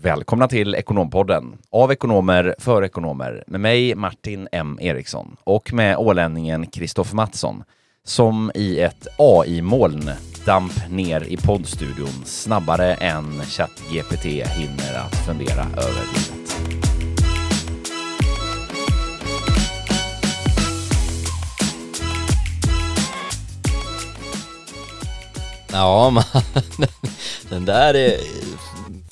Välkomna till Ekonompodden. Av ekonomer för ekonomer. Med mig Martin M Eriksson och med ålänningen Kristoffer Mattsson som i ett AI-moln damp ner i poddstudion snabbare än ChatGPT hinner att fundera över livet. Ja, man, den där är,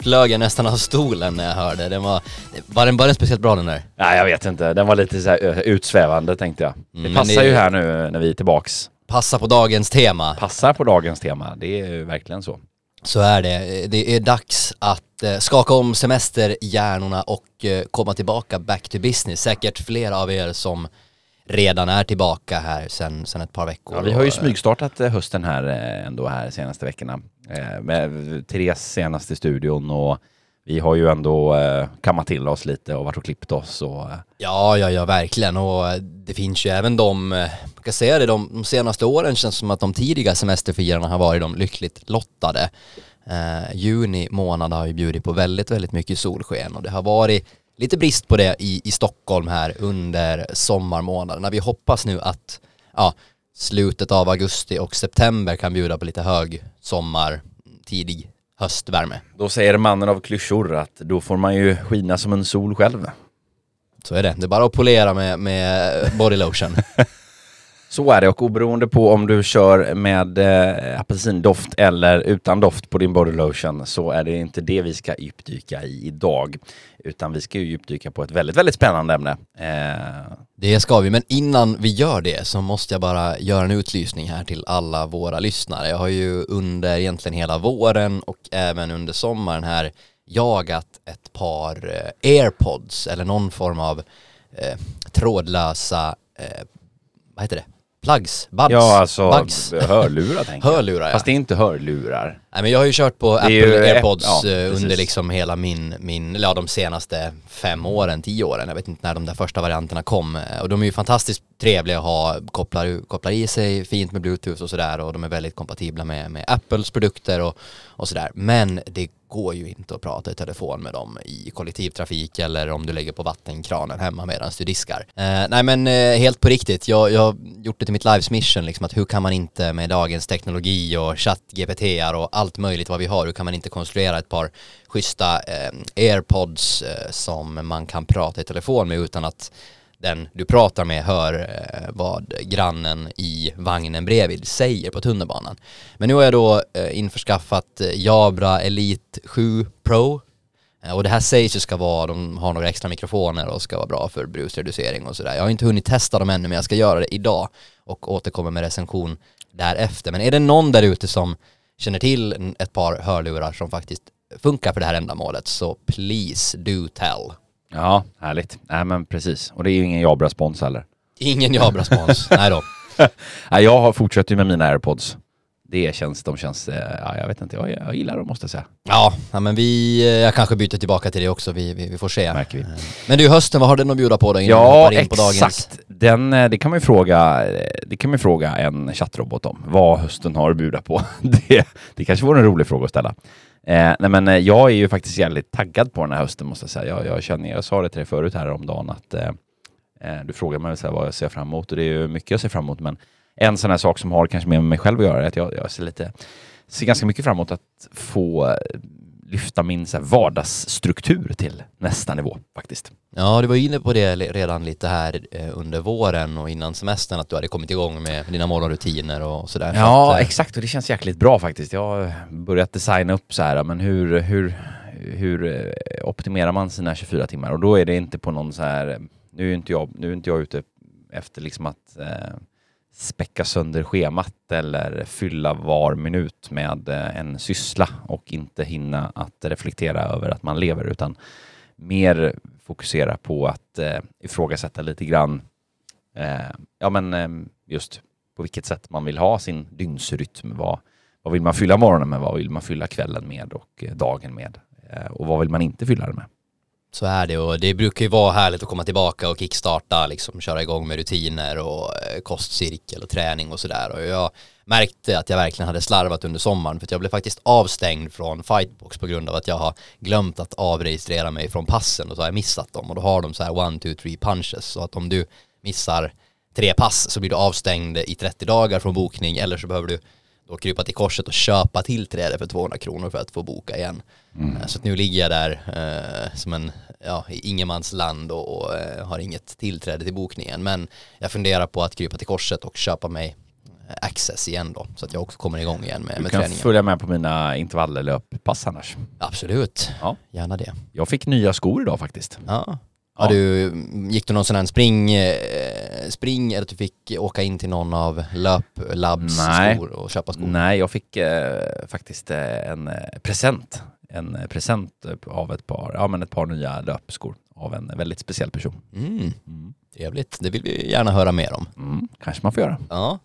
flög jag nästan av stolen när jag hörde. Den var, var den, var den speciellt bra den där? Nej, jag vet inte. Den var lite så här utsvävande tänkte jag. Det Mm, passar det- ju här nu när vi är tillbaks. Passa på dagens tema. Passar på dagens tema. Det är ju verkligen så. Så är det. Det är dags att eh, skaka om semesterhjärnorna och eh, komma tillbaka back to business. Säkert flera av er som redan är tillbaka här sen, sen ett par veckor. Ja, vi har ju eh, smygstartat eh, hösten här eh, ändå här senaste veckorna. Med Therese senast i studion och vi har ju ändå kammat till oss lite och varit och klippt oss och Ja, ja, ja, verkligen. Och det finns ju även de, jag kan säga det, de, de senaste åren känns som att de tidiga semesterfirarna har varit de lyckligt lottade. Eh, juni månad har ju bjudit på väldigt, väldigt mycket solsken och det har varit lite brist på det i, i Stockholm här under sommarmånaderna. Vi hoppas nu att ja, slutet av augusti och september kan bjuda på lite hög sommar, tidig höstvärme. då säger mannen av klyschor att då får man ju skina som en sol själv. Så är det. Det är bara att polera med, med body lotion. Så är det och oberoende på om du kör med eh, apelsindoft eller utan doft på din body lotion så är det inte det vi ska djupdyka i idag. Utan vi ska ju djupdyka på ett väldigt, väldigt spännande ämne. Eh, Det ska vi, men innan vi gör det så måste jag bara göra en utlysning här till alla våra lyssnare. Jag har ju under egentligen hela våren och även under sommaren här jagat ett par eh, airpods eller någon form av eh, trådlösa, eh, vad heter det? Plugs? Buds? ja, alltså Bugs? hörlurar tänker jag. Hörlurar ja. Fast det är inte hörlurar. Nej men jag har ju kört på Apple airpods ja, eh, under liksom hela min, min, eller ja de senaste fem åren, tio åren. Jag vet inte när de där första varianterna kom. Eh, Och de är ju fantastiskt trevliga att ha, kopplar, kopplar i sig fint med bluetooth och sådär och de är väldigt kompatibla med, med Apples produkter och, och sådär. Men det går ju inte att prata i telefon med dem i kollektivtrafik eller om du lägger på vattenkranen hemma medan du diskar. Eh, nej men eh, helt på riktigt, jag, jag har gjort det till mitt lives mission liksom att hur kan man inte med dagens teknologi och chatt GPT och allt möjligt vad vi har, hur kan man inte konstruera ett par schyssta eh, airpods eh, som man kan prata i telefon med utan att den du pratar med hör eh, vad grannen i vagnen bredvid säger på tunnelbanan. Men nu har jag då eh, införskaffat eh, Jabra Elite 7 Pro Eh, Och det här sägs ju ska vara, de har några extra mikrofoner och ska vara bra för brusreducering och sådär. Jag har inte hunnit testa dem ännu men jag ska göra det idag och återkommer med recension därefter. Men är det någon där ute som känner till ett par hörlurar som faktiskt funkar för det här ändamålet så please do tell. Ja, härligt. Nej men precis. Och det är ju ingen Jabra-spons heller. Ingen Jabra-spons, nej då. Nej, jag har fortsatt ju med mina airpods. Det känns, de känns, eh, ja jag vet inte, jag, jag gillar dem måste jag säga. Ja, ja, men vi, eh, jag kanske byter tillbaka till det också, vi, vi, vi får se. Märker vi. Men du, hösten, vad har den att bjuda på då innan Ja, in på exakt. Den, eh, det kan man ju fråga, eh, det kan man ju fråga en chattrobot om. Vad hösten har att bjuda på. Det, det kanske vore en rolig fråga att ställa. Eh, nej men eh, jag är ju faktiskt jävligt taggad på den här hösten måste jag säga. Jag, jag känner, jag sa det till dig förut här om dagen att eh, eh, du frågar mig så här, vad jag ser fram emot och det är ju mycket jag ser fram emot men en sån här sak som har kanske med mig själv att göra är att jag, jag ser lite, ser ganska mycket fram emot att få eh, lyfta min så här, vardagsstruktur till nästa nivå faktiskt. Ja, du var inne på det redan lite här eh, under våren och innan semestern att du hade kommit igång med dina morgonrutiner och sådär. Så Ja, att, eh, exakt. Och det känns jäkligt bra faktiskt. Jag har börjat designa upp så här, men hur, hur, hur optimerar man sina 24 timmar? Och då är det inte på någon så här, nu är inte jag, nu är inte jag ute efter liksom att eh, späcka sönder schemat eller fylla var minut med eh, en syssla och inte hinna att reflektera över att man lever utan mer fokusera på att eh, ifrågasätta lite grann eh, ja men eh, just på vilket sätt man vill ha sin dygnsrytm. Vad, vad vill man fylla morgonen med? Vad vill man fylla kvällen med och eh, dagen med? Eh, och vad vill man inte fylla den med? Så är det och det brukar ju vara härligt att komma tillbaka och kickstarta, liksom köra igång med rutiner och eh, kostcirkel och träning och sådär. Och jag märkte att jag verkligen hade slarvat under sommaren för att jag blev faktiskt avstängd från Fightbox på grund av att jag har glömt att avregistrera mig från passen och så har jag missat dem och då har de så här one, two, three punches så att om du missar tre pass så blir du avstängd i 30 dagar från bokning eller så behöver du då krypa till korset och köpa tillträde för 200 kronor för att få boka igen. Mm. Så att nu ligger jag där eh, som en, ja, i ingenmansland och, och eh, har inget tillträde till bokningen. Men jag funderar på att krypa till korset och köpa mig eh, access igen då, så att jag också kommer igång igen med, med träningen. Du kan följa med på mina intervalllöppass annars. Absolut, ja. gärna det. Jag fick nya skor idag faktiskt. Ja. Ja. Du, gick du någon sån här spring, eh, spring eller att du fick åka in till någon av löplabs skor och köpa skor? Nej, jag fick eh, faktiskt eh, en eh, present. En present av ett par, ja men ett par nya löpskor av en väldigt speciell person. Mm. Mm. Trevligt, det vill vi gärna höra mer om. Mm, kanske man får göra. Ja.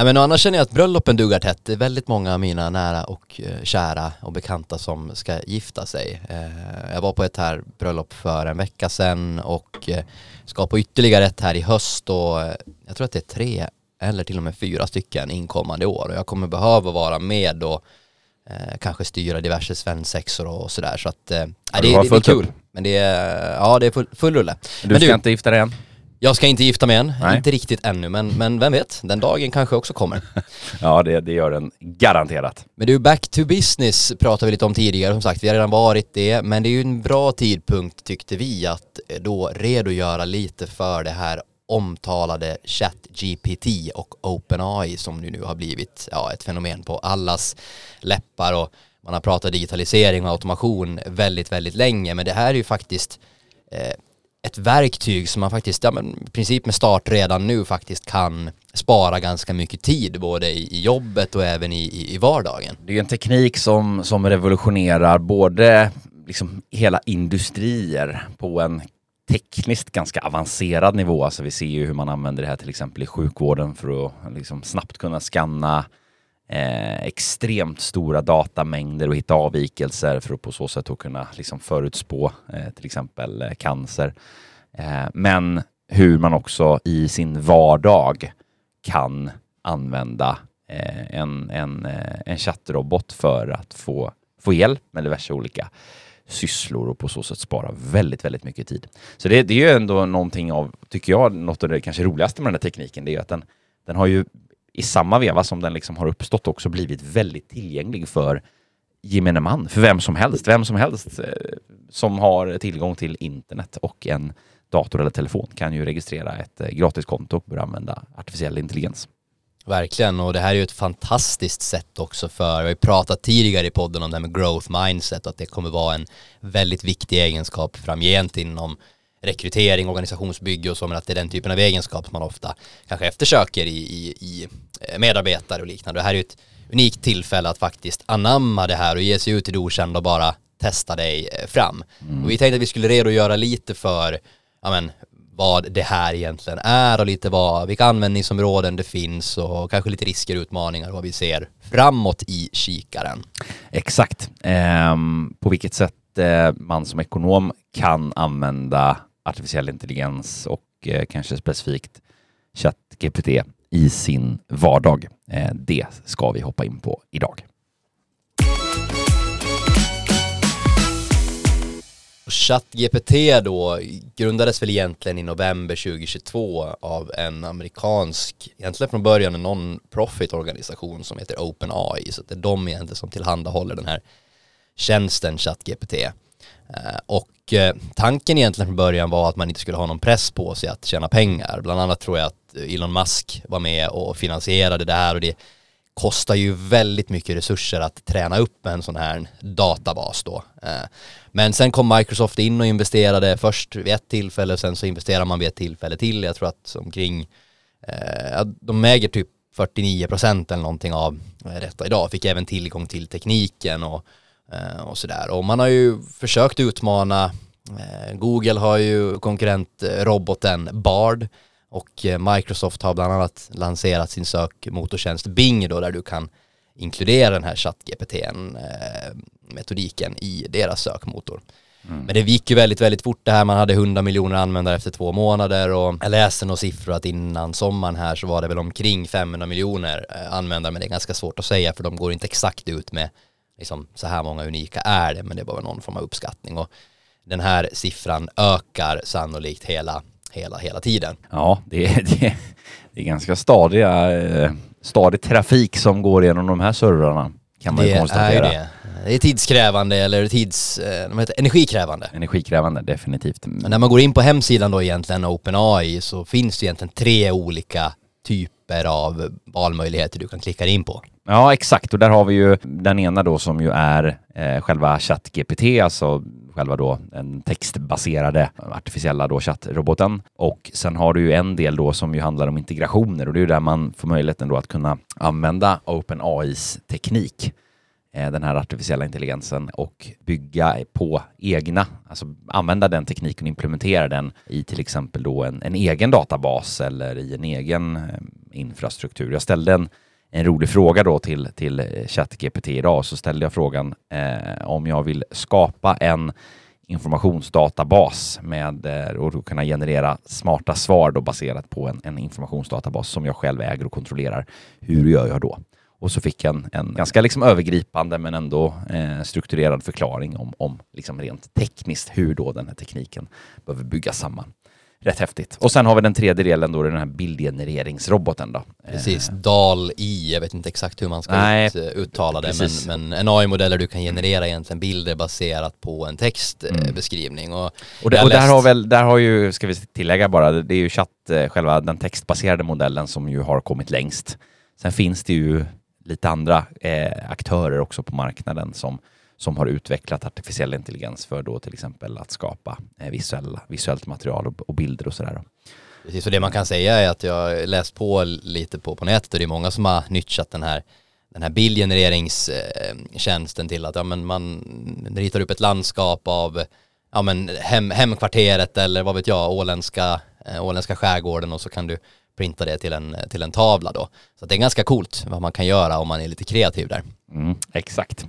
Nej, men annars känner jag att bröllopen duggar tätt. Det är väldigt många av mina nära och eh, kära och bekanta som ska gifta sig. Eh, jag var på ett här bröllop för en vecka sedan och eh, ska på ytterligare ett här i höst och jag tror att det är tre eller till och med fyra stycken inkommande år och jag kommer behöva vara med och kanske styra diverse svensexor och sådär så att äh, det, det, det, är kul. Men det är, ja det är full, full rulle. Du men ska du, inte gifta dig än? Jag ska inte gifta mig än, Nej. inte riktigt ännu, men, men vem vet, den dagen kanske också kommer. ja, det, det gör den garanterat. Men du, back to business pratade vi lite om tidigare, som sagt, vi har redan varit det, men det är ju en bra tidpunkt tyckte vi att då redogöra lite för det här omtalade ChatGPT och OpenAI som nu har blivit ja, ett fenomen på allas läppar och man har pratat digitalisering och automation väldigt, väldigt länge, men det här är ju faktiskt eh, ett verktyg som man faktiskt, ja men i princip med start redan nu faktiskt kan spara ganska mycket tid både i, i jobbet och även i, i, i vardagen. Det är en teknik som, som revolutionerar både liksom hela industrier på en tekniskt ganska avancerad nivå. Alltså vi ser ju hur man använder det här till exempel i sjukvården för att liksom snabbt kunna skanna eh, extremt stora datamängder och hitta avvikelser för att på så sätt kunna liksom förutspå eh, till exempel eh, cancer. Eh, men hur man också i sin vardag kan använda eh, en, en, eh, en chattrobot för att få, få hjälp med diverse olika sysslor och på så sätt spara väldigt, väldigt mycket tid. Så det, det är ju ändå någonting av, tycker jag, något av det kanske roligaste med den här tekniken, det är ju att den, den har ju i samma veva som den liksom har uppstått också blivit väldigt tillgänglig för gemene man, för vem som helst. Vem som helst eh, som har tillgång till internet och en dator eller telefon kan ju registrera ett gratis gratiskonto och börja använda artificiell intelligens. Verkligen, och det här är ju ett fantastiskt sätt också för, vi har ju pratat tidigare i podden om det här med growth mindset, att det kommer vara en väldigt viktig egenskap framgent inom rekrytering, organisationsbygge och så, men att det är den typen av egenskap som man ofta kanske eftersöker i, i, i eh, medarbetare och liknande. Det här är ju ett unikt tillfälle att faktiskt anamma det här och ge sig ut i det okända och bara testa dig eh, fram. Mm. Och vi tänkte att vi skulle redogöra lite för ja, men, vad det här egentligen är och lite vad, vilka användningsområden det finns och kanske lite risker och utmaningar vad vi ser framåt i kikaren. Exakt. Um, på vilket sätt uh, man som ekonom kan använda artificiell intelligens och eh, kanske specifikt ChatGPT i sin vardag. Eh, det ska vi hoppa in på idag. ChatGPT då grundades väl egentligen i november 2022 av en amerikansk, egentligen från början en non-profit organisation som heter OpenAI, så det är de egentligen som tillhandahåller den här tjänsten ChatGPT. Eh, och eh, tanken egentligen från början var att man inte skulle ha någon press på sig att tjäna pengar. Bland annat tror jag att Elon Musk var med och finansierade det här och det kostar ju väldigt mycket resurser att träna upp en sån här databas då. Eh, men sen kom Microsoft in och investerade först vid ett tillfälle och sen så investerar man vid ett tillfälle till. Jag tror att omkring, de äger typ 49 procent eller någonting av detta idag. Fick även tillgång till tekniken och och sådär. Och man har ju försökt utmana, eh, Google har ju konkurrentroboten Bard och eh, Microsoft har bland annat lanserat sin sökmotortjänst Bing då där du kan inkludera den här ChatGPT-metodiken i deras sökmotor. Mm. Men det gick ju väldigt, väldigt fort det här. Man hade 100 miljoner användare efter två månader och jag läste några siffror att innan sommaren här så var det väl omkring 500 miljoner eh, användare. Men det är ganska svårt att säga för de går inte exakt ut med liksom, så här många unika är det. Men det är bara någon form av uppskattning. Och den här siffran ökar sannolikt hela, hela, hela tiden. Ja, det är, det det är ganska stadiga, eh, stadig trafik som går genom de här servrarna kan man det ju konstatera. Är det. det är tidskrävande eller tids, eh, heter energikrävande. Energikrävande, definitivt. Men när man går in på hemsidan då egentligen OpenAI så finns det egentligen tre olika typer av valmöjligheter du kan klicka in på. Ja, exakt. Och där har vi ju den ena då som ju är eh, själva ChatGPT, alltså själva då den textbaserade artificiella då chattroboten. Och sen har du ju en del då som ju handlar om integrationer och det är ju där man får möjligheten då att kunna använda OpenAIs teknik eh, den här artificiella intelligensen och bygga på egna, alltså använda den tekniken och implementera den i till exempel då en, en egen databas eller i en egen eh, infrastruktur. Jag ställde en en rolig fråga då till, till eh, ChatGPT idag så ställde jag frågan eh, om jag vill skapa en informationsdatabas med eh, och kunna generera smarta svar då baserat på en, en informationsdatabas som jag själv äger och kontrollerar. Hur gör jag då? Och så fick jag en, en ganska liksom övergripande men ändå eh, strukturerad förklaring om, om liksom rent tekniskt hur då den här tekniken behöver byggas samman rätt häftigt. Och sen har vi den tredje delen då, den här bildgenereringsroboten då. Precis, eh. DAL-I, jag vet inte exakt hur man ska Nej, ut, uttala det, men, men, en AI-modell där du kan generera egentligen bilder baserat på en textbeskrivning. Mm. Och, och, det, och där har väl, där har ju, ska vi tillägga bara, det är ju chatt, eh, själva den textbaserade modellen som ju har kommit längst. Sen finns det ju lite andra eh, aktörer också på marknaden som som har utvecklat artificiell intelligens för då till exempel att skapa eh, visuella, visuellt material och, och bilder och sådär. Precis, och det man kan säga är att jag läst på lite på, på nätet och det är många som har nyttjat den här den här bildgenereringstjänsten till att ja, men man ritar upp ett landskap av ja, men hem, hemkvarteret eller vad vet jag, åländska, äh, åländska skärgården och så kan du printa det till en, till en tavla då. Så det är ganska coolt vad man kan göra om man är lite kreativ där. Mm, exakt.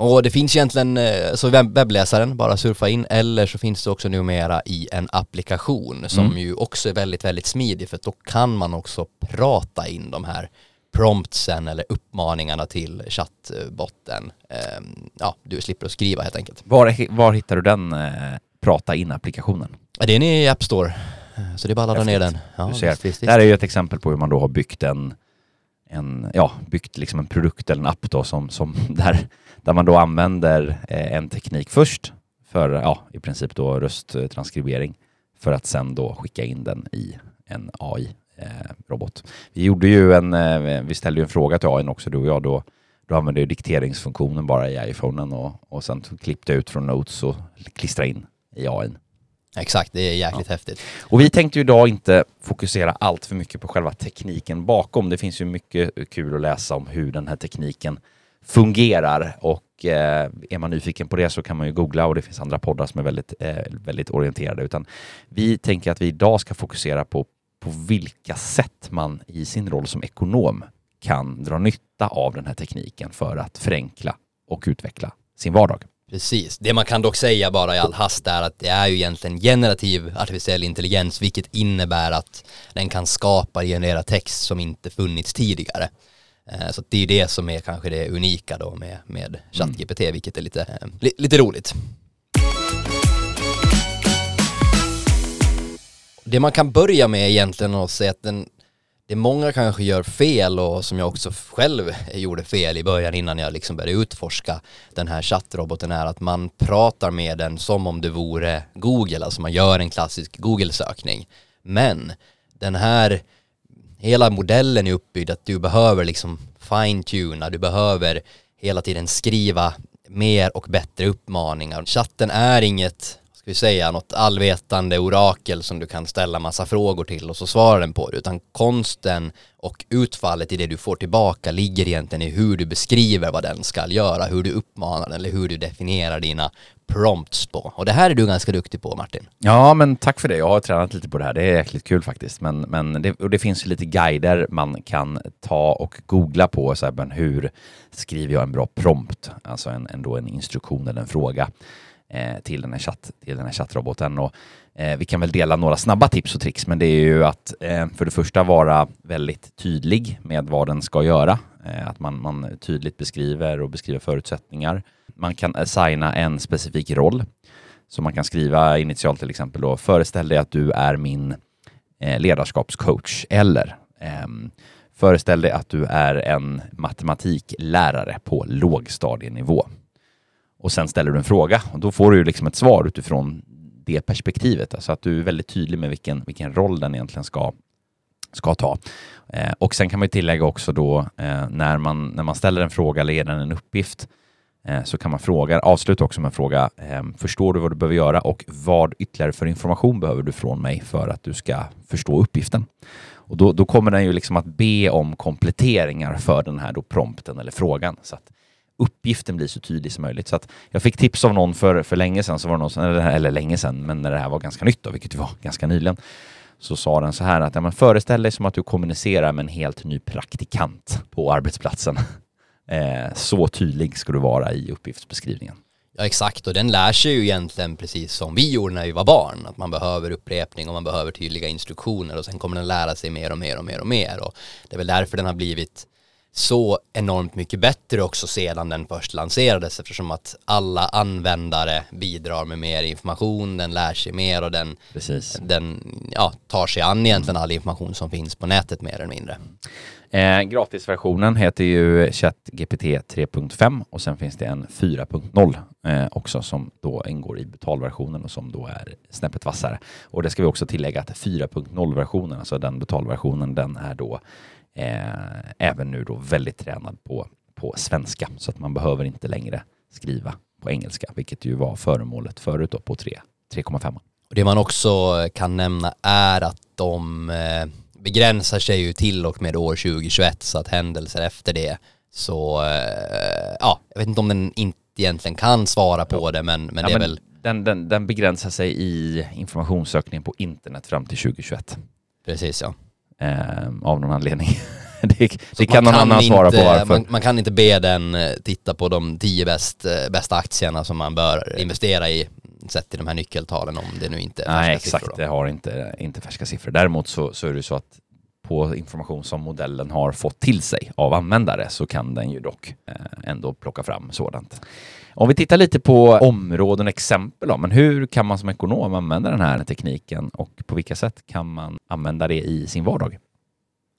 Och det finns egentligen, eh, så webbläsaren, bara surfa in, eller så finns det också numera i en applikation som mm. ju också är väldigt, väldigt smidig för då kan man också prata in de här promptsen eller uppmaningarna till chattbotten. Ehm, ja, du slipper att skriva helt enkelt. Var, var hittar du den eh, prata in-applikationen? Den är i App Store, så det är bara att ladda ner den. Ja, du ser. Visst, visst. Det här är ju ett exempel på hur man då har byggt en, en ja, byggt liksom en produkt eller en app då som, som där där man då använder eh, en teknik först för ja, i princip då rösttransskribering för att sen då skicka in den i en AI-robot. Eh, vi gjorde ju en, eh, vi ställde ju en fråga till AI också du och jag då, då använde jag dikteringsfunktionen bara i iPhonen och, och sen klippte ut från Notes och klistra in i AI. Exakt, det är jäkligt ja. häftigt. Och vi tänkte ju idag inte fokusera allt för mycket på själva tekniken bakom. Det finns ju mycket kul att läsa om hur den här tekniken fungerar och eh, är man nyfiken på det så kan man ju googla och det finns andra poddar som är väldigt, eh, väldigt orienterade. Utan vi tänker att vi idag ska fokusera på, på vilka sätt man i sin roll som ekonom kan dra nytta av den här tekniken för att förenkla och utveckla sin vardag. Precis. Det man kan dock säga bara i all hast är att det är ju egentligen generativ artificiell intelligens vilket innebär att den kan skapa och generera text som inte funnits tidigare. Eh, så det är det som är kanske det unika då med, med ChatGPT, mm. vilket är lite, eh, li, lite roligt. Det man kan börja med egentligen att säga att den, det många kanske gör fel och som jag också själv gjorde fel i början innan jag liksom började utforska den här chattroboten är att man pratar med den som om det vore Google, alltså man gör en klassisk Google-sökning. Men den här hela modellen är uppbyggd att du behöver liksom fine-tuna, du behöver hela tiden skriva mer och bättre uppmaningar. Chatten är inget, vi säga, något allvetande orakel som du kan ställa massa frågor till och så svarar den på det, utan konsten och utfallet i det du får tillbaka ligger egentligen i hur du beskriver vad den ska göra, hur du uppmanar den eller hur du definierar dina prompts på. Och det här är du ganska duktig på Martin. Ja, men tack för det. Jag har tränat lite på det här. Det är jäkligt kul faktiskt. Men, men det, och det finns ju lite guider man kan ta och googla på. Så här, men hur skriver jag en bra prompt? Alltså en, ändå en instruktion eller en fråga eh, till, den här chatt, till den här chattroboten. Och, eh, vi kan väl dela några snabba tips och tricks, men det är ju att eh, för det första vara väldigt tydlig med vad den ska göra. Eh, att man, man tydligt beskriver och beskriver förutsättningar. Man kan assigna en specifik roll. Så man kan skriva initialt till exempel då, föreställ dig att du är min eh, ledarskapscoach eller ehm, Föreställ dig att du är en matematiklärare på lågstadienivå. Och sen ställer du en fråga och då får du ju liksom ett svar utifrån det perspektivet. Alltså att du är väldigt tydlig med vilken, vilken roll den egentligen ska, ska ta. Eh, och sen kan man tillägga också då eh, när, man, när man ställer en fråga eller ger den en uppgift eh, så kan man fråga, avsluta också med en fråga. Eh, förstår du vad du behöver göra och vad ytterligare för information behöver du från mig för att du ska förstå uppgiften? Och då, då kommer den ju liksom att be om kompletteringar för den här då prompten eller frågan. Så att uppgiften blir så tydlig som möjligt. Så att jag fick tips av någon för, för länge sedan, så var det någon, eller, eller länge sedan, men när det här var ganska nytt då, vilket det var ganska nyligen, så sa den så här att ja, men föreställ dig som att du kommunicerar med en helt ny praktikant på arbetsplatsen. Eh, så tydlig ska du vara i uppgiftsbeskrivningen. Ja exakt och den lär sig ju egentligen precis som vi gjorde när vi var barn. Att man behöver upprepning och man behöver tydliga instruktioner och sen kommer den lära sig mer och mer och mer och mer. Och det är väl därför den har blivit så enormt mycket bättre också sedan den först lanserades eftersom att alla användare bidrar med mer information, den lär sig mer och den, den ja, tar sig an egentligen all information som finns på nätet mer eller mindre. Eh, gratisversionen heter ju ChatGPT 3.5 och sen finns det en 4.0 eh, också som då ingår i betalversionen och som då är snäppet vassare. Och det ska vi också tillägga att 4.0-versionen, alltså den betalversionen, den är då även nu då väldigt tränad på, på svenska så att man behöver inte längre skriva på engelska, vilket ju var föremålet förut då på 3,5. Det man också kan nämna är att de eh, begränsar sig ju till och med år 2021 så att händelser efter det så, eh, ja, jag vet inte om den inte egentligen kan svara på ja. det men, men ja, det är men väl... Den, den, den begränsar sig i informationssökningen på internet fram till 2021. Precis ja. Eh, av någon anledning. det, det kan någon annan inte, svara på varför. Man, man, kan inte be den eh, titta på de tio bäst, eh, bästa aktierna som man bör investera i sett till de här nyckeltalen om det nu inte är färska Nej, exakt, siffror det har inte, inte färska siffror. Däremot så, så är det så att på information som modellen har fått till sig av användare så kan den ju dock eh, ändå plocka fram sådant. Om vi tittar lite på områden och exempel då, men hur kan man som ekonom använda den här tekniken och på vilka sätt kan man använda det i sin vardag?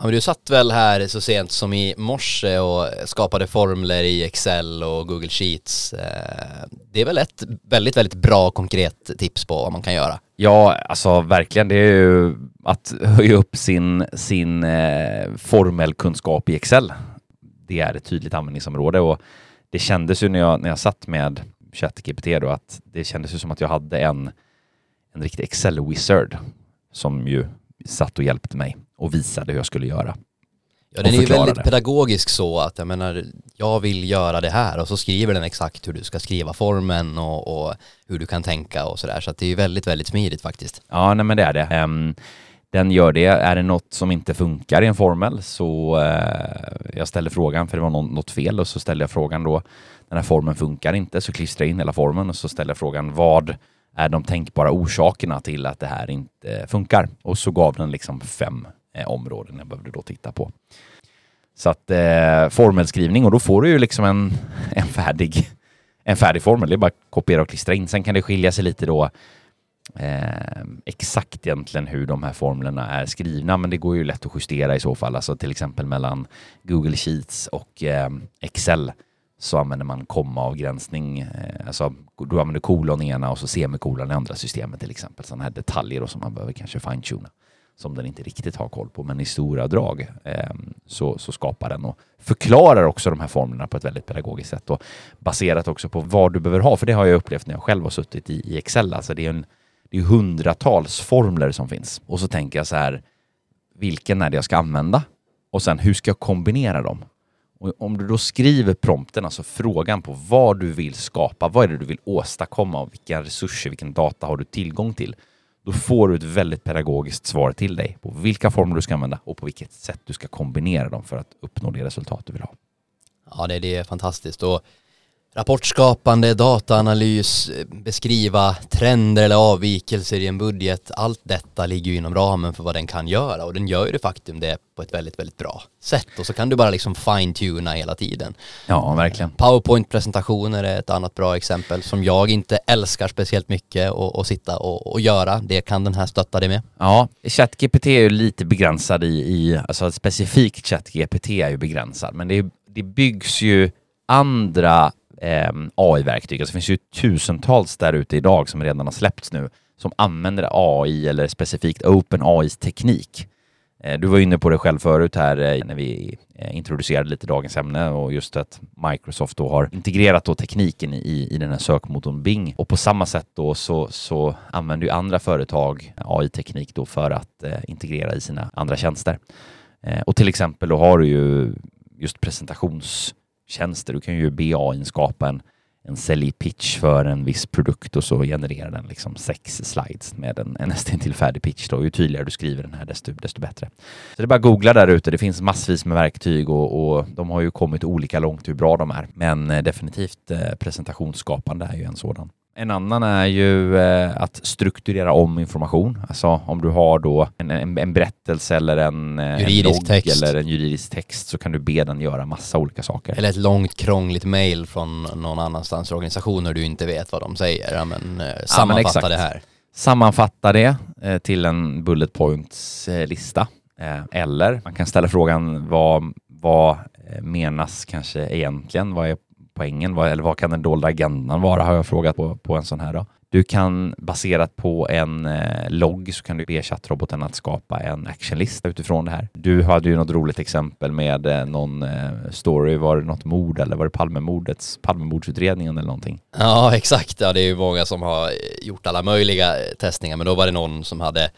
Ja, men du satt väl här så sent som i morse och skapade formler i Excel och Google Sheets. Eh, det är väl ett väldigt, väldigt bra konkret tips på vad man kan göra? Ja, alltså verkligen. Det är ju att höja upp sin, sin eh, formelkunskap i Excel. Det är ett tydligt användningsområde och det kändes ju när jag, när jag satt med ChatGPT då att det kändes ju som att jag hade en, en riktig Excel-wizard som ju satt och hjälpte mig och visade hur jag skulle göra. Ja, den är ju väldigt det. pedagogisk så att jag menar, jag vill göra det här och så skriver den exakt hur du ska skriva formen och, och hur du kan tänka och sådär. Så att det är ju väldigt, väldigt smidigt faktiskt. Ja, nej men det är det. Um, den gör det. Är det något som inte funkar i en formel så eh, jag ställer frågan för det var något fel och så ställer jag frågan då den här formen funkar inte så klistrar jag in hela formen och så ställer jag frågan vad är de tänkbara orsakerna till att det här inte funkar? Och så gav den liksom fem eh, områden jag behövde då titta på. Så att eh, formelskrivning och då får du ju liksom en, en, färdig, en färdig formel. Det är bara att kopiera och klistra in. Sen kan det skilja sig lite då eh, exakt egentligen hur de här formlerna är skrivna, men det går ju lätt att justera i så fall. Alltså till exempel mellan Google Sheets och eh, Excel så använder man kommaavgränsning. Eh, alltså, du använder kolon i ena och så semikolon i andra systemet till exempel. Sådana här detaljer som man behöver kanske fine-tuna som den inte riktigt har koll på, men i stora drag eh, så, så skapar den och förklarar också de här formlerna på ett väldigt pedagogiskt sätt och baserat också på vad du behöver ha, för det har jag upplevt när jag själv har suttit i, i Excel. Alltså det är, en, det är hundratals formler som finns och så tänker jag så här, vilken är det jag ska använda? Och sen hur ska jag kombinera dem? Och om du då skriver prompten, alltså frågan på vad du vill skapa, vad är det du vill åstadkomma och vilka resurser, vilken data har du tillgång till? Då får du ett väldigt pedagogiskt svar till dig på vilka former du ska använda och på vilket sätt du ska kombinera dem för att uppnå det resultat du vill ha. Ja, det, det är fantastiskt och rapportskapande, dataanalys, beskriva trender eller avvikelser i en budget. Allt detta ligger ju inom ramen för vad den kan göra och den gör ju det faktum det på ett väldigt, väldigt bra sätt och så kan du bara liksom fine-tuna hela tiden. Ja, verkligen. Powerpoint-presentationer är ett annat bra exempel som jag inte älskar speciellt mycket att sitta och, och, göra. Det kan den här stötta dig med. Ja, ChatGPT är ju lite begränsad i, i alltså specifikt ChatGPT är ju begränsad, men det, det byggs ju andra eh, AI-verktyg. Alltså det finns ju tusentals där ute idag som redan har släppts nu som använder AI eller specifikt Open AIs teknik. Eh, du var inne på det själv förut här eh, när vi eh, introducerade lite dagens ämne och just att Microsoft då har integrerat då tekniken i, i den här sökmotorn Bing och på samma sätt då så, så använder ju andra företag AI-teknik då för att eh, integrera i sina andra tjänster. Eh, och till exempel då har du ju just presentations tjänster. Du kan ju be AI skapa en, en säljpitch för en viss produkt och så genererar den liksom sex slides med en, en nästan till färdig pitch. Då. Ju tydligare du skriver den här desto, desto bättre. Så det är bara att googla där ute. Det finns massvis med verktyg och, och de har ju kommit olika långt hur bra de är. Men eh, definitivt eh, presentationsskapande är ju en sådan. En annan är ju eh, att strukturera om information. Alltså om du har då en, en, en berättelse eller en, eh, juridisk en text. eller en juridisk text så kan du be den göra massa olika saker. Eller ett långt krångligt mail från någon annanstans organisationer du inte vet vad de säger. Ja, men, eh, sammanfatta ja, men det här. Sammanfatta det eh, till en bullet points eh, lista. Eh, eller man kan ställa frågan vad, vad menas kanske egentligen? Vad är poängen? Vad, eller vad kan den dolda agendan vara? Har jag frågat på, på en sån här. Då. Du kan baserat på en eh, logg så kan du be chattroboten att skapa en actionlista utifrån det här. Du hade ju något roligt exempel med eh, någon eh, story. Var det något mord eller var det Palmemordets, Palmemordsutredningen eller någonting? Ja, exakt. Ja, det är ju många som har eh, gjort alla möjliga eh, testningar, men då var det någon som hade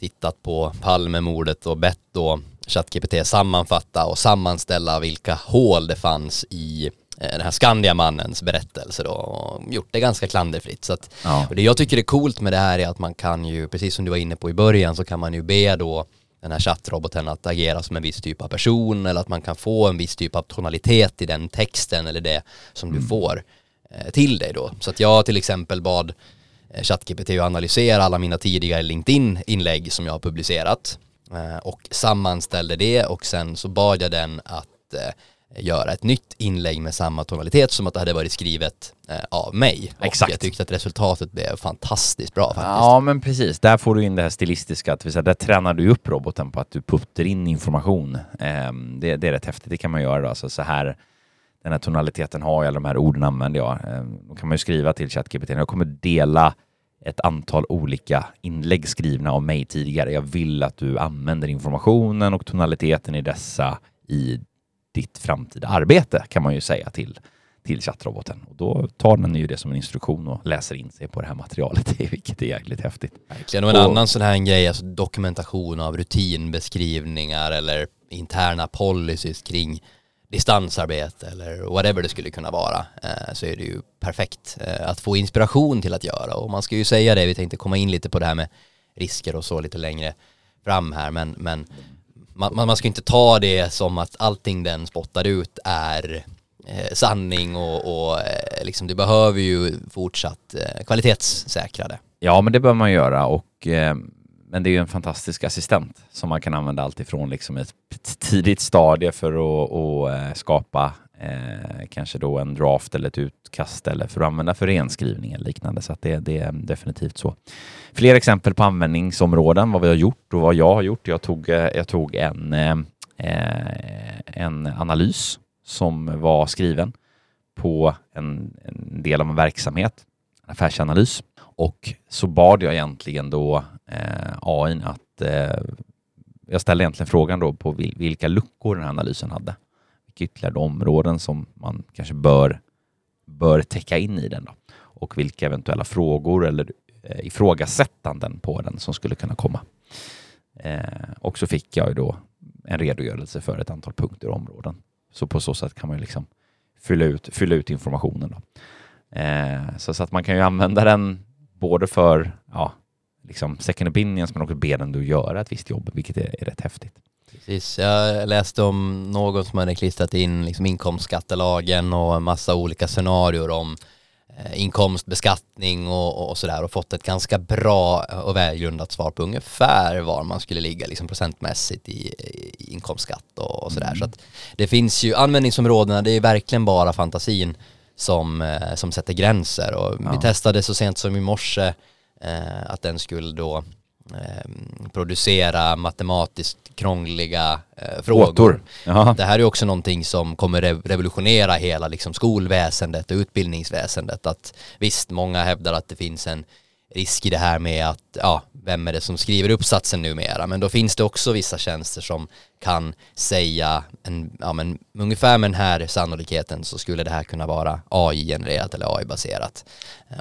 tittat på Palmemordet och bett då ChatGPT sammanfatta och sammanställa vilka hål det fanns i den här Skandiamannens berättelse då och gjort det ganska klanderfritt. Så att, ja. och det jag tycker är coolt med det här är att man kan ju, precis som du var inne på i början, så kan man ju be då den här chattroboten att agera som en viss typ av person eller att man kan få en viss typ av tonalitet i den texten eller det som mm. du får eh, till dig då. Så att jag till exempel bad eh, ChatGPT att analysera alla mina tidigare LinkedIn-inlägg som jag har publicerat eh, och sammanställde det och sen så bad jag den att eh, göra ett nytt inlägg med samma tonalitet som att det hade varit skrivet eh, av mig. Exakt. Och jag tyckte att resultatet blev fantastiskt bra faktiskt. Ja, men precis. Där får du in det här stilistiska, att säga, där tränar du upp roboten på att du puttar in information. Eh, det, det, är rätt häftigt, det kan man göra. Alltså, så här, den här tonaliteten har jag, de här orden använder jag. Eh, då kan man ju skriva till ChatGPT, jag kommer dela ett antal olika inlägg skrivna av mig tidigare. Jag vill att du använder informationen och tonaliteten i dessa i ditt framtida arbete kan man ju säga till, till chattroboten. Och då tar den ju det som en instruktion och läser in sig på det här materialet, vilket är jäkligt häftigt. Verkligen, och en och, annan sån här grej, alltså dokumentation av rutinbeskrivningar eller interna policies kring distansarbete eller whatever det skulle kunna vara eh, så är det ju perfekt eh, att få inspiration till att göra och man ska ju säga det, vi tänkte komma in lite på det här med risker och så lite längre fram här men, men man, man ska inte ta det som att allting den spottar ut är eh, sanning och, och eh, liksom det behöver ju fortsatt eh, kvalitetssäkra det. Ja, men det bör man göra och eh, men det är ju en fantastisk assistent som man kan använda alltifrån liksom ett tidigt stadie för att, eh, skapa eh, kanske då en draft eller ett utkast eller för att använda för renskrivning eller liknande. Så att det, det är definitivt så. Fler exempel på användningsområden, vad vi har gjort och vad jag har gjort. Jag tog, eh, jag tog en, eh, en analys som var skriven på en, en, del av en verksamhet, en affärsanalys. Och så bad jag egentligen då eh, AI att eh, jag ställde egentligen frågan då på vilka luckor den här analysen hade ytterligare områden som man kanske bör, bör täcka in i den då. och vilka eventuella frågor eller eh, ifrågasättanden på den som skulle kunna komma. Eh, och så fick jag ju då en redogörelse för ett antal punkter och områden. Så på så sätt kan man ju liksom fylla ut, fylla ut informationen. Då. Eh, så, så, att man kan ju använda den både för ja, liksom second opinions men också be den att göra ett visst jobb, vilket är, är rätt häftigt. Precis, jag läste om någon som hade klistrat in liksom inkomstskattelagen och en massa olika scenarier om eh, inkomstbeskattning och, och sådär och fått ett ganska bra och välgrundat svar på ungefär var man skulle ligga liksom procentmässigt i, i inkomstskatt och, och sådär. Mm. Så att det finns ju användningsområdena, det är verkligen bara fantasin som, eh, som sätter gränser och ja. vi testade så sent som i morse eh, att den skulle då producera matematiskt krångliga eh, frågor. Det här är också någonting som kommer revolutionera hela liksom, skolväsendet och utbildningsväsendet. Att visst, många hävdar att det finns en risk i det här med att, ja, vem är det som skriver uppsatsen numera? Men då finns det också vissa tjänster som kan säga, en, ja, men ungefär med den här sannolikheten så skulle det här kunna vara AI-genererat eller AI-baserat.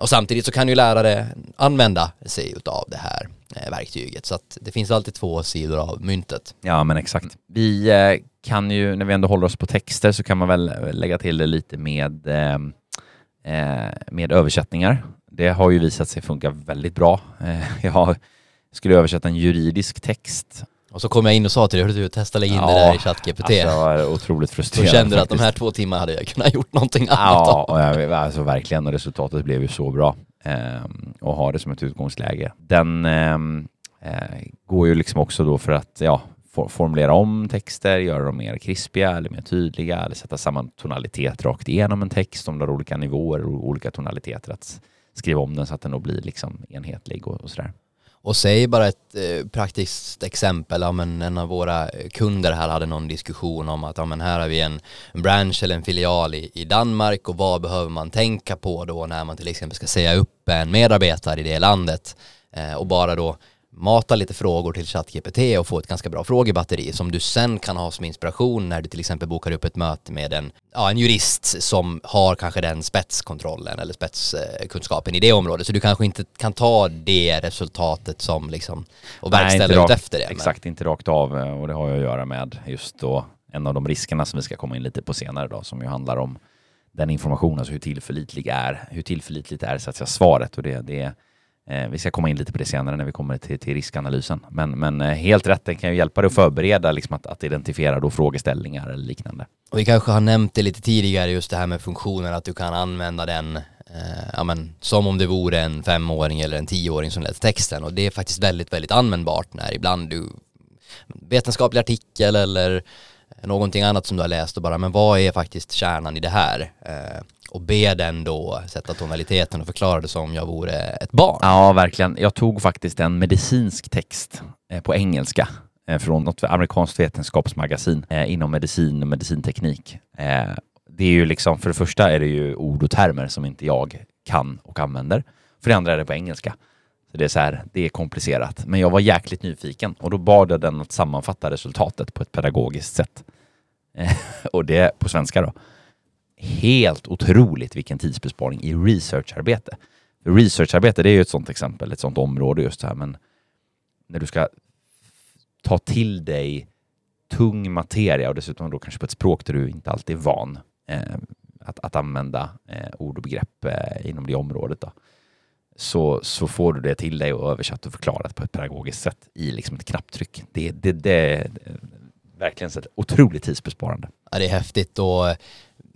Och samtidigt så kan ju lärare använda sig av det här Eh, verktyget. Så att det finns alltid två sidor av myntet. Ja, men exakt. Vi eh, kan ju, när vi ändå håller oss på texter, så kan man väl eh, lägga till det lite med, ehm, med översättningar det har ju visat sig funka väldigt bra. Jag skulle översätta en juridisk text och så kom jag in och sa till dig, du testa lägga in ja, det där i ChatGPT. Alltså, otroligt frustrerad. Då kände du att de här två timmarna hade jag kunnat gjort någonting annat Ja, och jag, alltså verkligen. Och resultatet blev ju så bra. Ehm, och ha det som ett utgångsläge. Den ehm, eh, går ju liksom också då för att ja, for, formulera om texter, göra dem mer krispiga eller mer tydliga eller sätta samman tonalitet rakt igenom en text om det har olika nivåer och olika tonaliteter. Att skriva om den så att den då blir liksom enhetlig och, och sådär. Och säg bara ett eh, praktiskt exempel, ja, men en av våra kunder här hade någon diskussion om att ja, men här har vi en, en branch eller en filial i, i Danmark. Och vad behöver man tänka på då när man till exempel ska säga upp en medarbetare i det landet? Eh, och bara då mata lite frågor till ChatGPT och få ett ganska bra frågebatteri som du sen kan ha som inspiration när du till exempel bokar upp ett möte med en, ja, en jurist som har kanske den spetskontrollen eller spetskunskapen i det området. Så du kanske inte kan ta det resultatet som liksom och verkställa ut efter det. Exakt, men. inte rakt av eh, och det har ju att göra med just då en av de riskerna som vi ska komma in lite på senare då som ju handlar om den informationen, alltså hur tillförlitlig är, hur tillförlitligt är så att säga svaret och det, det Eh, Eh, vi ska komma in lite på det senare när vi kommer till, till riskanalysen. Men, men eh, helt rätt, den kan ju hjälpa dig att förbereda, liksom att, att identifiera då frågeställningar eller liknande. Och vi kanske har nämnt det lite tidigare, just det här med funktionen, att du kan använda den eh, ja, men, som om det vore en femåring eller en tioåring som läser texten. Och det är faktiskt väldigt, väldigt användbart när ibland du vetenskaplig artikel eller någonting annat som du har läst och bara, men vad är faktiskt kärnan i det här? Eh, och be den då sätta tonaliteten och förklara det som jag vore ett barn. Ja, verkligen. Jag tog faktiskt en medicinsk text eh, på engelska eh, från något amerikanskt vetenskapsmagasin eh, inom medicin och medicinteknik. Eh, det är ju liksom, för det första är det ju ord och termer som inte jag kan och använder. För det andra är det på engelska. Så det är så här, det är komplicerat. Men jag var jäkligt nyfiken och då bad jag den att sammanfatta resultatet på ett pedagogiskt sätt. Eh, och det på svenska då helt otroligt vilken tidsbesparing i researcharbete. Researcharbete, det är ju ett sånt exempel, ett sånt område just här, men när du ska ta till dig tung materia och dessutom då kanske på ett språk där du inte alltid är van eh, att, att använda eh, ord och begrepp eh, inom det området. Då. Så, så får du det till dig och översatt och förklarat på ett pedagogiskt sätt i liksom ett knapptryck. Det, det, det är verkligen så otroligt tidsbesparande. Ja, det är häftigt och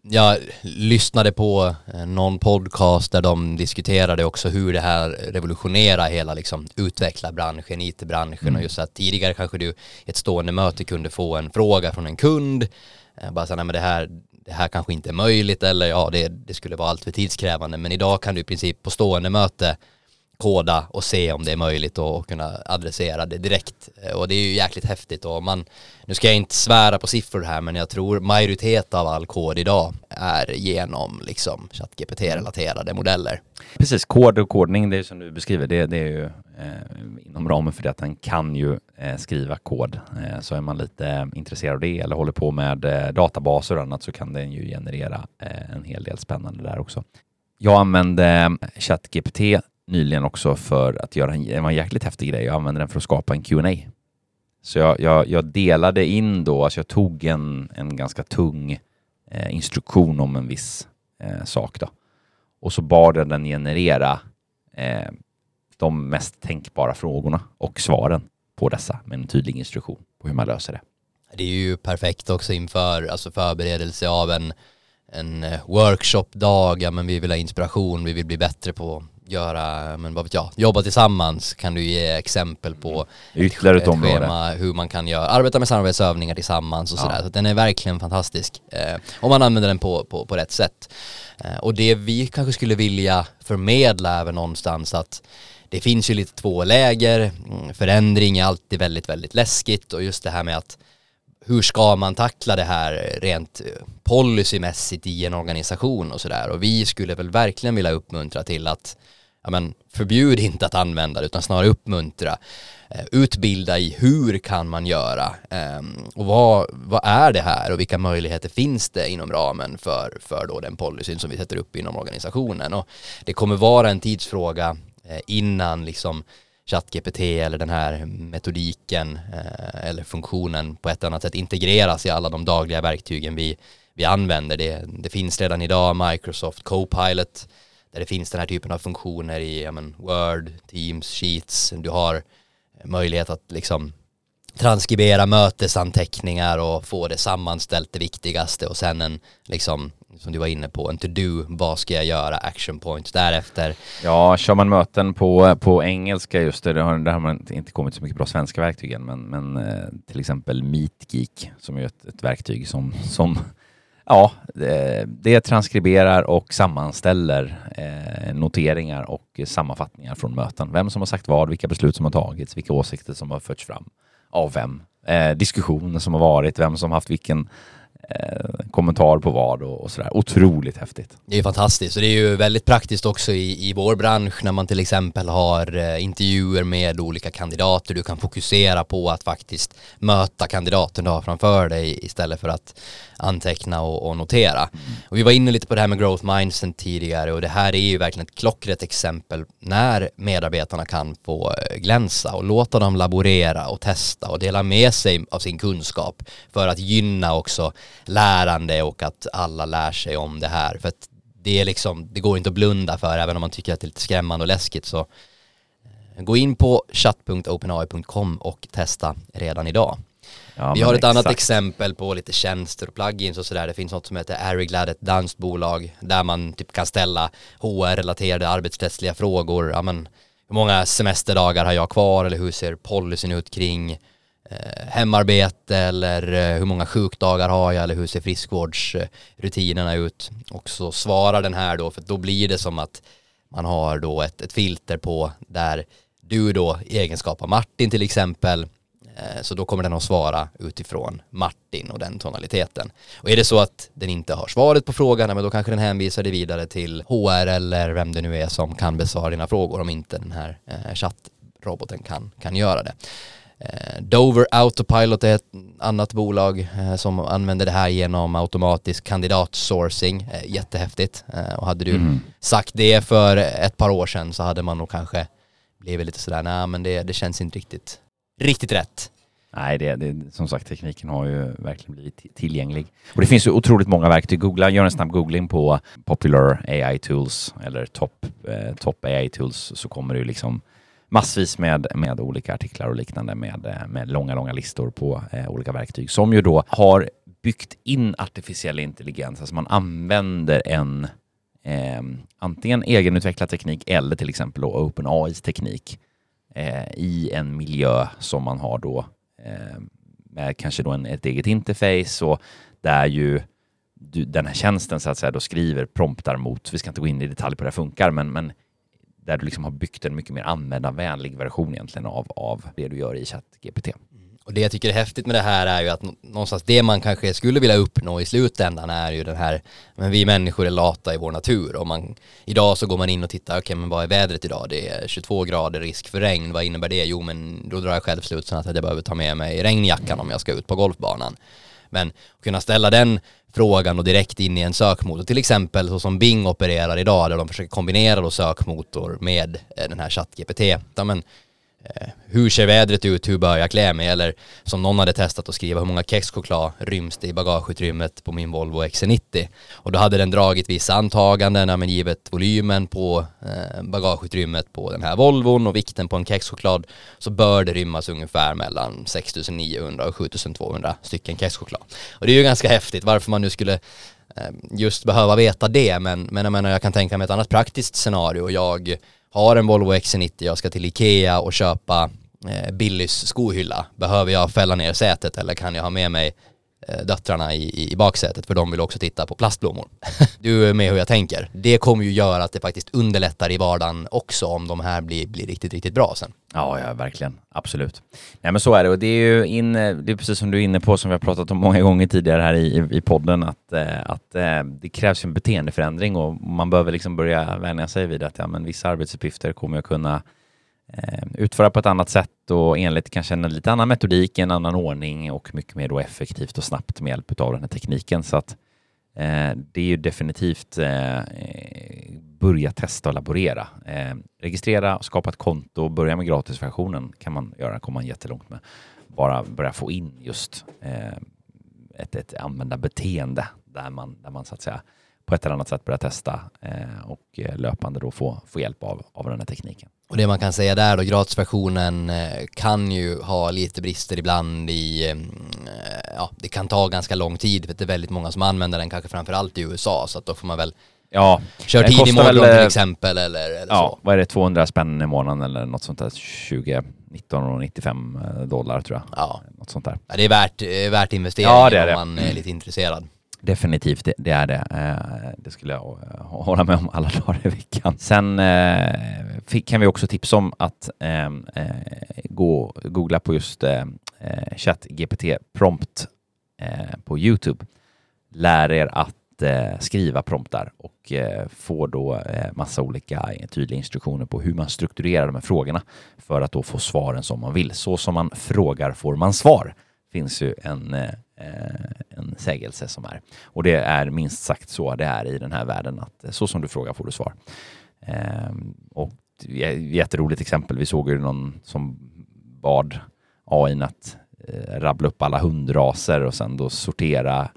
jag lyssnade på eh, någon podcast där de diskuterade också hur det här revolutionerar hela liksom utveckla branschen, IT-branschen mm. och just att tidigare kanske du i ett stående möte kunde få en fråga från en kund eh, bara så nej men det här, det här kanske inte är möjligt eller ja det, det skulle vara allt för tidskrävande men idag kan du i princip på stående möte koda och se om det är möjligt och kunna adressera det direkt. Eh, och det är ju jäkligt häftigt och man, nu ska jag inte svära på siffror här men jag tror majoritet av all kod idag är genom liksom ChatGPT-relaterade modeller. Precis, kod och kodning, det är som du beskriver, det, det är ju eh, inom ramen för det att den kan ju eh, skriva kod. Eh, så är man lite eh, intresserad av det eller håller på med eh, databaser och annat så kan den ju generera eh, en hel del spännande där också. Jag använde eh, ChatGPT nyligen också för att göra en, det var en jäkligt häftig grej. Jag använde den för att skapa en Q&A. Så jag, jag, jag, delade in då, alltså jag tog en, en ganska tung eh, instruktion om en viss eh, sak då. Och så bad jag den generera eh, de mest tänkbara frågorna och svaren på dessa med en tydlig instruktion på hur man löser det. Det är ju perfekt också inför alltså förberedelse av en, en eh, workshopdag, ja, men vi vill ha inspiration, vi vill bli bättre på göra, men vad vet jag, jobba tillsammans kan du ge exempel på Ytterligare ett, ett schema, hur man kan göra, arbeta med samarbetsövningar tillsammans och Ja. sådär. Så den är verkligen fantastisk. Eh, om man använder den på, på, på rätt sätt. Eh, och det vi kanske skulle vilja förmedla väl någonstans att det finns ju lite två läger, Mm, förändring är alltid väldigt, väldigt läskigt och just det här med att hur ska man tackla det här rent policymässigt i en organisation och sådär och vi skulle väl verkligen vilja uppmuntra till att ja men förbjud inte att använda det utan snarare uppmuntra eh, utbilda i hur kan man göra ehm, och vad, vad är det här och vilka möjligheter finns det inom ramen för, för då den policyn som vi sätter upp inom organisationen och det kommer vara en tidsfråga eh, innan liksom ChatGPT eller den här metodiken eh, eller funktionen på ett annat sätt integreras i alla de dagliga verktygen vi, vi använder. Det, det finns redan idag Microsoft Copilot där det finns den här typen av funktioner i ja, men, Word, Teams, Sheets. Du har eh, möjlighet att liksom transkribera mötesanteckningar och få det sammanställt det viktigaste och sen en liksom som du var inne på en to-do, vad ska jag göra, action points därefter. Ja, kör man möten på, på engelska just det, det har, där har man inte kommit så mycket bra svenska verktyg än, men, men eh, till exempel MeetGeek som är ett, ett verktyg som, som ja, det, transkriberar och sammanställer eh, noteringar och sammanfattningar från möten. Vem som har sagt vad, vilka beslut som har tagits, vilka åsikter som har förts fram av vem. Eh, diskussioner som har varit, vem som haft vilken eh, kommentar på vad och, och sådär. Otroligt häftigt. Det är fantastiskt och det är ju väldigt praktiskt också i, i vår bransch när man till exempel har intervjuer med olika kandidater. Du kan fokusera på att faktiskt möta kandidaten du har framför dig istället för att anteckna och, och notera. Och vi var inne lite på det här med growth mindset tidigare och det här är ju verkligen ett klockrätt exempel när medarbetarna kan få eh, glänsa och låta dem laborera och testa och dela med sig av sin kunskap för att gynna också lärande och att alla lär sig om det här. För att det är liksom, det går inte att blunda för även om man tycker att det är lite skrämmande och läskigt så eh, gå in på chat.openai.com och testa redan idag. Ja, Vi har ett annat exakt. exempel på lite tjänster och plugins och sådär. Det finns något som heter Ariglad, ett danskt bolag där man typ kan ställa HR-relaterade arbetsrättsliga frågor. Ja, men, hur många semesterdagar har jag kvar eller hur ser policyn ut kring eh, hemarbete eller eh, hur många sjukdagar har jag eller hur ser friskvårdsrutinerna ut. Och så svarar den här då, för då blir det som att man har då ett, ett filter på där du då i egenskap av Martin till exempel så då kommer den att svara utifrån Martin och den tonaliteten. Och är det så att den inte har svaret på frågan, men då kanske den hänvisar dig vidare till HR eller vem det nu är som kan besvara dina frågor om inte den här eh, chattroboten kan, kan göra det. Eh, Dover Autopilot är ett annat bolag eh, som använder det här genom automatisk kandidatsourcing. Eh, jättehäftigt. Eh, och hade du Mm. sagt det för ett par år sedan så hade man nog kanske blivit lite sådär, nej men det, det känns inte riktigt, riktigt rätt. Nej, det, det, som sagt, tekniken har ju verkligen blivit tillgänglig. Och det finns ju otroligt många verktyg. Googla, gör en snabb googling på Popular AI Tools eller Top, eh, top AI Tools så kommer det ju liksom massvis med, med olika artiklar och liknande med, eh, med långa, långa listor på eh, olika verktyg som ju då har byggt in artificiell intelligens. Alltså man använder en eh, antingen egenutvecklad teknik eller till exempel OpenAIs teknik eh, i en miljö som man har då eh, med kanske då en, ett eget interface och där ju du, den här tjänsten så att säga då skriver promptar mot, vi ska inte gå in i detalj på hur det funkar, men, men där du liksom har byggt en mycket mer användarvänlig version egentligen av, av det du gör i ChatGPT. Och det jag tycker är häftigt med det här är ju att någonstans det man kanske skulle vilja uppnå i slutändan är ju den här, men vi människor är lata i vår natur och man, idag så går man in och tittar, okej men vad är vädret idag? Det är 22 grader risk för regn, vad innebär det? Jo men då drar jag själv slutsatsen att jag behöver ta med mig regnjackan om jag ska ut på golfbanan. Men att kunna ställa den frågan och direkt in i en sökmotor, till exempel så som Bing opererar idag där de försöker kombinera då sökmotor med eh, den här ChatGPT. Ja, men, Eh, hur ser vädret ut, hur bör jag klä mig? Eller som någon hade testat att skriva hur många kexchoklad ryms det i bagageutrymmet på min Volvo XC90? Och då hade den dragit vissa antaganden, ja, men givet volymen på eh, bagageutrymmet på den här Volvon och vikten på en kexchoklad så bör det rymmas ungefär mellan 6900 och 7200 stycken kexchoklad. Och det är ju ganska häftigt varför man nu skulle eh, just behöva veta det men, men jag menar jag kan tänka mig ett annat praktiskt scenario. Jag har en Volvo XC90, jag ska till Ikea och köpa eh, Billys skohylla. Behöver jag fälla ner sätet eller kan jag ha med mig Eh, döttrarna i, i baksätet för de vill också titta på plastblommor. du är med hur jag tänker. Det kommer ju göra att det faktiskt underlättar i vardagen också om de här blir, blir riktigt, riktigt bra sen. Ja, ja, verkligen. Absolut. Nej, men så är det och det är ju in, det är precis som du är inne på som vi har pratat om många gånger tidigare här i, i podden att, eh, att eh, det krävs en beteendeförändring och man behöver liksom börja vänja sig vid att ja, men vissa arbetsuppgifter kommer jag kunna Eh, utföra på ett annat sätt och enligt kanske en lite annan metodik, en annan ordning och mycket mer då effektivt och snabbt med hjälp av den här tekniken. Så att eh, det är ju definitivt eh, börja testa och laborera. Eh, registrera, skapa ett konto, börja med gratisversionen kan man göra, kommer man jättelångt med. Bara börja få in just eh, ett, ett användarbeteende där man, där man så att säga på ett eller annat sätt börjar testa eh, och eh, löpande då få, få hjälp av, av den här tekniken. Och det man kan säga där då, gratisversionen eh, kan ju ha lite brister ibland i, eh, ja, det kan ta ganska lång tid för det är väldigt många som använder den, kanske framförallt i USA, så att då får man väl Ja, Kör tid imorgon väl, till exempel eller, eller ja, så. vad är det, 200 spänn i månaden eller något sånt där, 20, 19,95 dollar tror jag. Ja. Något sånt där. Ja, det är värt, värt investeringen ja, det är det. om man är lite intresserad. Definitivt, det, det är det. Eh, det skulle jag eh, hålla med om alla dagar i veckan. Sen eh, fick, kan vi också tipsa om att ehm, eh, gå googla på just eh, eh, ChatGPT prompt på Youtube. Lär er att skriva promptar och få då massa olika tydliga instruktioner på hur man strukturerar de här frågorna för att då få svaren som man vill. Så som man frågar får man svar finns ju en Eh, Eh, en sägelse som är. Och det är minst sagt så det är i den här världen att eh, så som du frågar får du svar. Ehm, och jätteroligt exempel. Vi såg ju någon som bad AI att eh, rabbla upp alla hundraser och sen då sortera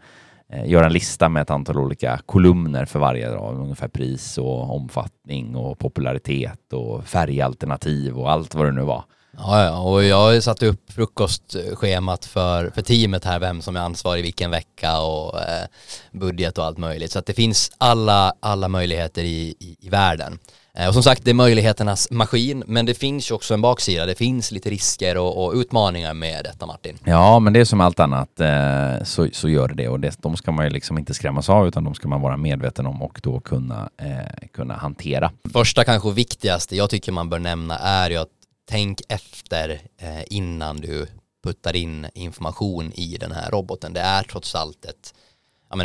göra en lista med ett antal olika kolumner för varje, dag, ungefär pris och omfattning och popularitet och färgalternativ och allt vad det nu var. Ja, ja, och jag har satt upp frukostschemat för, för teamet här, vem som är ansvarig vilken vecka och eh, budget och allt möjligt. Så att det finns alla, alla möjligheter i, i, i världen. Eh, och som sagt, det är möjligheternas maskin, men det finns ju också en baksida. Det finns lite risker och, och utmaningar med detta, Martin. Ja, men det är som allt annat eh, så, så gör det det och det, de ska man ju liksom inte skrämmas av utan de ska man vara medveten om och då kunna, eh, kunna hantera. Första kanske viktigaste jag tycker man bör nämna är ju att tänk efter eh, innan du puttar in information i den här roboten. Det är trots allt ett,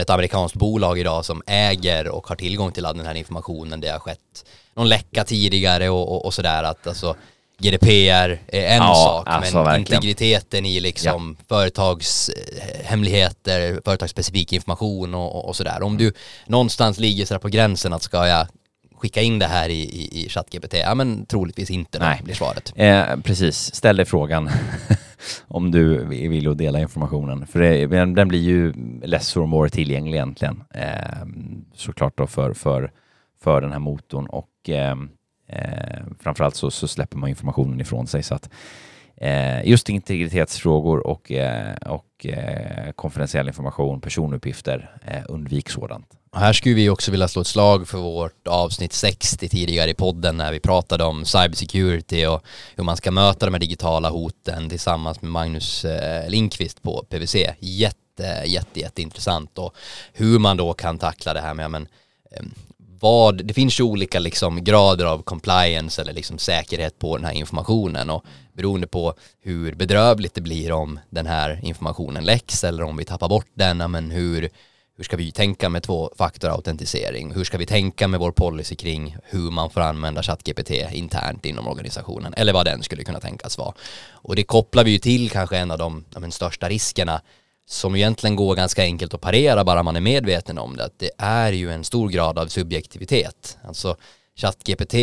ett amerikanskt bolag idag som äger och har tillgång till all den här informationen. Det har skett någon läcka tidigare och, och, och sådär att alltså GDPR är en ja, sak, alltså, men verkligen. integriteten i liksom ja. företagshemligheter, företagsspecifik information och, och, sådär. Om du någonstans ligger sådär på gränsen att ska jag skicka in det här i, i, i ChatGPT? Ja men troligtvis inte, Nej. blir svaret. Eh, precis, ställ dig frågan om du vill dela informationen. För det, den blir ju less or more tillgänglig egentligen. Eh, såklart då för, för, för den här motorn och eh, eh, framförallt så, så släpper man informationen ifrån sig så att eh, just integritetsfrågor och, eh, och eh, konfidentiell information, personuppgifter, undvik sådant. Och här skulle vi också vilja slå ett slag för vårt avsnitt 60 tidigare i podden när vi pratade om cybersecurity och hur man ska möta de här digitala hoten tillsammans med Magnus eh, Linkvist på PVC. Jätte, jätte, jätteintressant och hur man då kan tackla det här med, men, eh, vad, det finns ju olika liksom grader av compliance eller liksom säkerhet på den här informationen och beroende på hur bedrövligt det blir om den här informationen läcks eller om vi tappar bort den, men hur hur ska vi tänka med tvåfaktorautentisering? Hur ska vi tänka med vår policy kring hur man får använda ChatGPT internt inom organisationen? Eller vad den skulle kunna tänkas vara. Och det kopplar vi ju till kanske en av de, de största riskerna som egentligen går ganska enkelt att parera bara man är medveten om det. Att det är ju en stor grad av subjektivitet. Alltså ChatGPT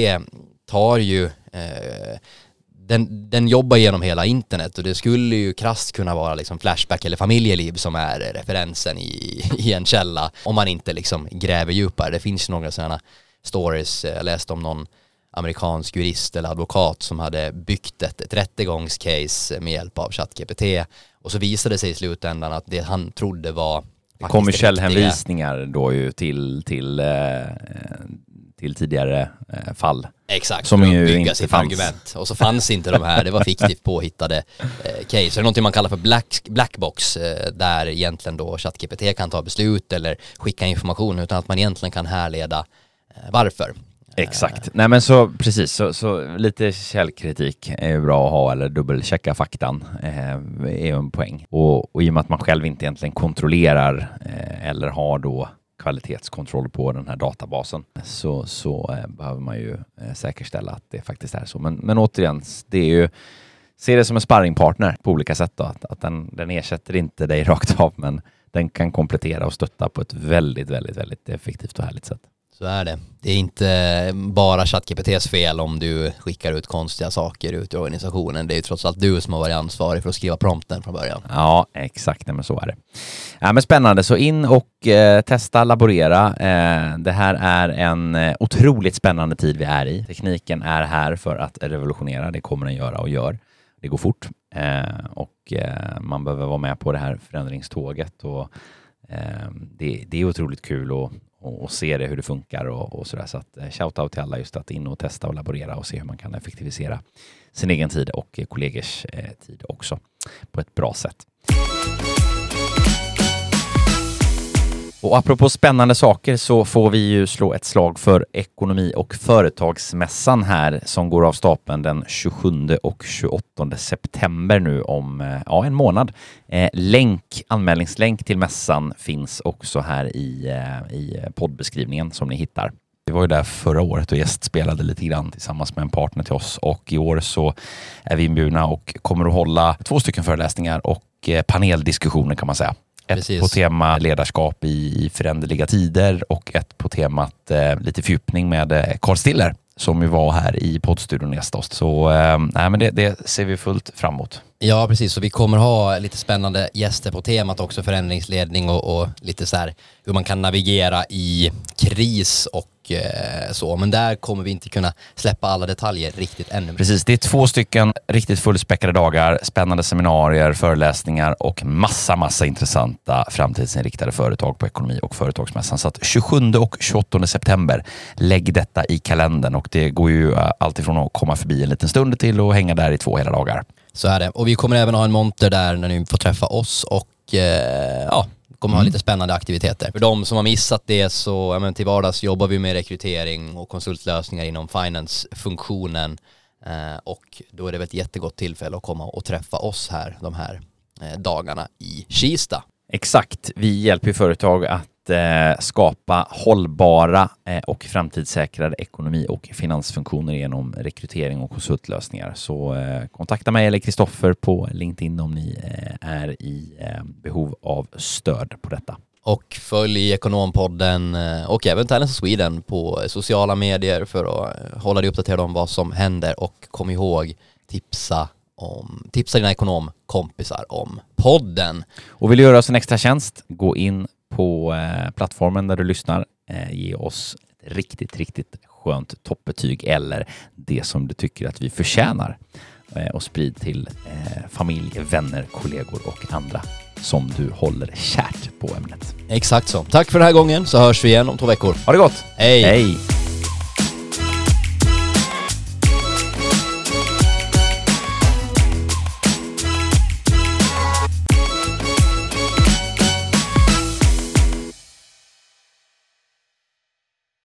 tar ju eh, den, den jobbar genom hela internet och det skulle ju krasst kunna vara liksom Flashback eller Familjeliv som är referensen i, i en källa. Om man inte liksom gräver djupare. Det finns några sådana stories, jag läste om någon amerikansk jurist eller advokat som hade byggt ett, ett rättegångscase med hjälp av ChatGPT. Och så visade det sig i slutändan att det han trodde var det kommer källhänvisningar då ju till, till, eh, till tidigare eh, fall. Exakt, som ju bygga inte sitt fanns. argument. Och så fanns inte de här, det var fiktivt påhittade eh, case. Det är någonting man kallar för black, blackbox eh, där egentligen då ChatGPT kan ta beslut eller skicka information utan att man egentligen kan härleda eh, varför. Exakt. Nej men så precis, så, så lite källkritik är ju bra att ha eller dubbelchecka faktan eh, är ju en poäng. Och, och i och med att man själv inte egentligen kontrollerar eh, eller har då kvalitetskontroll på den här databasen så, så eh, behöver man ju eh, säkerställa att det faktiskt är så. Men, men återigen, det är ju Se det som en sparringpartner på olika sätt då, att, att den, den ersätter inte dig rakt av men den kan komplettera och stötta på ett väldigt, väldigt, väldigt effektivt och härligt sätt. Så är det. Det är inte bara ChatGPTs fel om du skickar ut konstiga saker ut i organisationen. Det är ju trots allt du som har varit ansvarig för att skriva prompten från början. Ja, exakt. men så är det. Ja, men spännande. Så in och eh, testa, laborera. Eh, det här är en eh, otroligt spännande tid vi är i. Tekniken är här för att revolutionera. Det kommer den göra och gör. Det går fort eh, och eh, man behöver vara med på det här förändringståget. Och, eh, det, det är otroligt kul och och, och se det, hur det funkar och, och sådär. Så att eh, shout-out till alla just att in och testa och laborera och se hur man kan effektivisera sin egen tid och kollegers eh, tid också på ett bra sätt. Och apropå spännande saker så får vi ju slå ett slag för ekonomi och företagsmässan här som går av stapeln den 27 och 28 september nu om eh, ja, en månad. Eh, länk, anmälningslänk till mässan finns också här i, eh, i poddbeskrivningen som ni hittar. Vi var ju där förra året och gästspelade lite grann tillsammans med en partner till oss och i år så är vi inbjudna och kommer att hålla två stycken föreläsningar och eh, paneldiskussioner kan man säga. Ett Precis. på tema ledarskap i föränderliga tider och ett på temat eh, lite fördjupning med eh, Carl Stiller som ju var här i poddstudion nästa oss. Så eh, nej, men det, det, ser vi fullt framåt. Ja, precis. Så vi kommer ha lite spännande gäster på temat också, förändringsledning och, och lite så här hur man kan navigera i kris och Eh, så. Men där kommer vi inte kunna släppa alla detaljer riktigt ännu. Precis, det är två stycken riktigt fullspäckade dagar, spännande seminarier, föreläsningar och massa, massa intressanta framtidsinriktade företag på Ekonomi och Företagsmässan. Så att 27 och 28 september, lägg detta i kalendern och det går ju eh, alltifrån att komma förbi en liten stund till att hänga där i två hela dagar. Så är det. Och vi kommer även ha en monter där när ni får träffa oss och eh, ja, kommer mm. ha lite spännande aktiviteter. För de som har missat det så, ja, men till vardags jobbar vi med rekrytering och konsultlösningar inom finance-funktionen eh, och då är det väl ett jättegott tillfälle att komma och träffa oss här de här eh, dagarna i Kista. Exakt, vi hjälper företag att eh, skapa hållbara eh, och framtidssäkrade ekonomi och finansfunktioner genom rekrytering och konsultlösningar. Så eh, kontakta mig eller Kristoffer på LinkedIn om ni är i eh, behov av stöd på detta. Och följ Ekonompodden och även Talents Sweden på sociala medier för att hålla dig uppdaterad om vad som händer och kom ihåg tipsa om, tipsa dina ekonomkompisar om podden. Och vill du göra oss en extra tjänst, gå in på eh, plattformen där du lyssnar. Eh, ge oss ett riktigt, riktigt skönt toppbetyg eller det som du tycker att vi förtjänar eh, och sprid till familj, vänner, kollegor och andra som du håller kärt på ämnet. Exakt så. Tack för den här gången så hörs vi igen om två veckor. Ha det gott! Hej! Hej.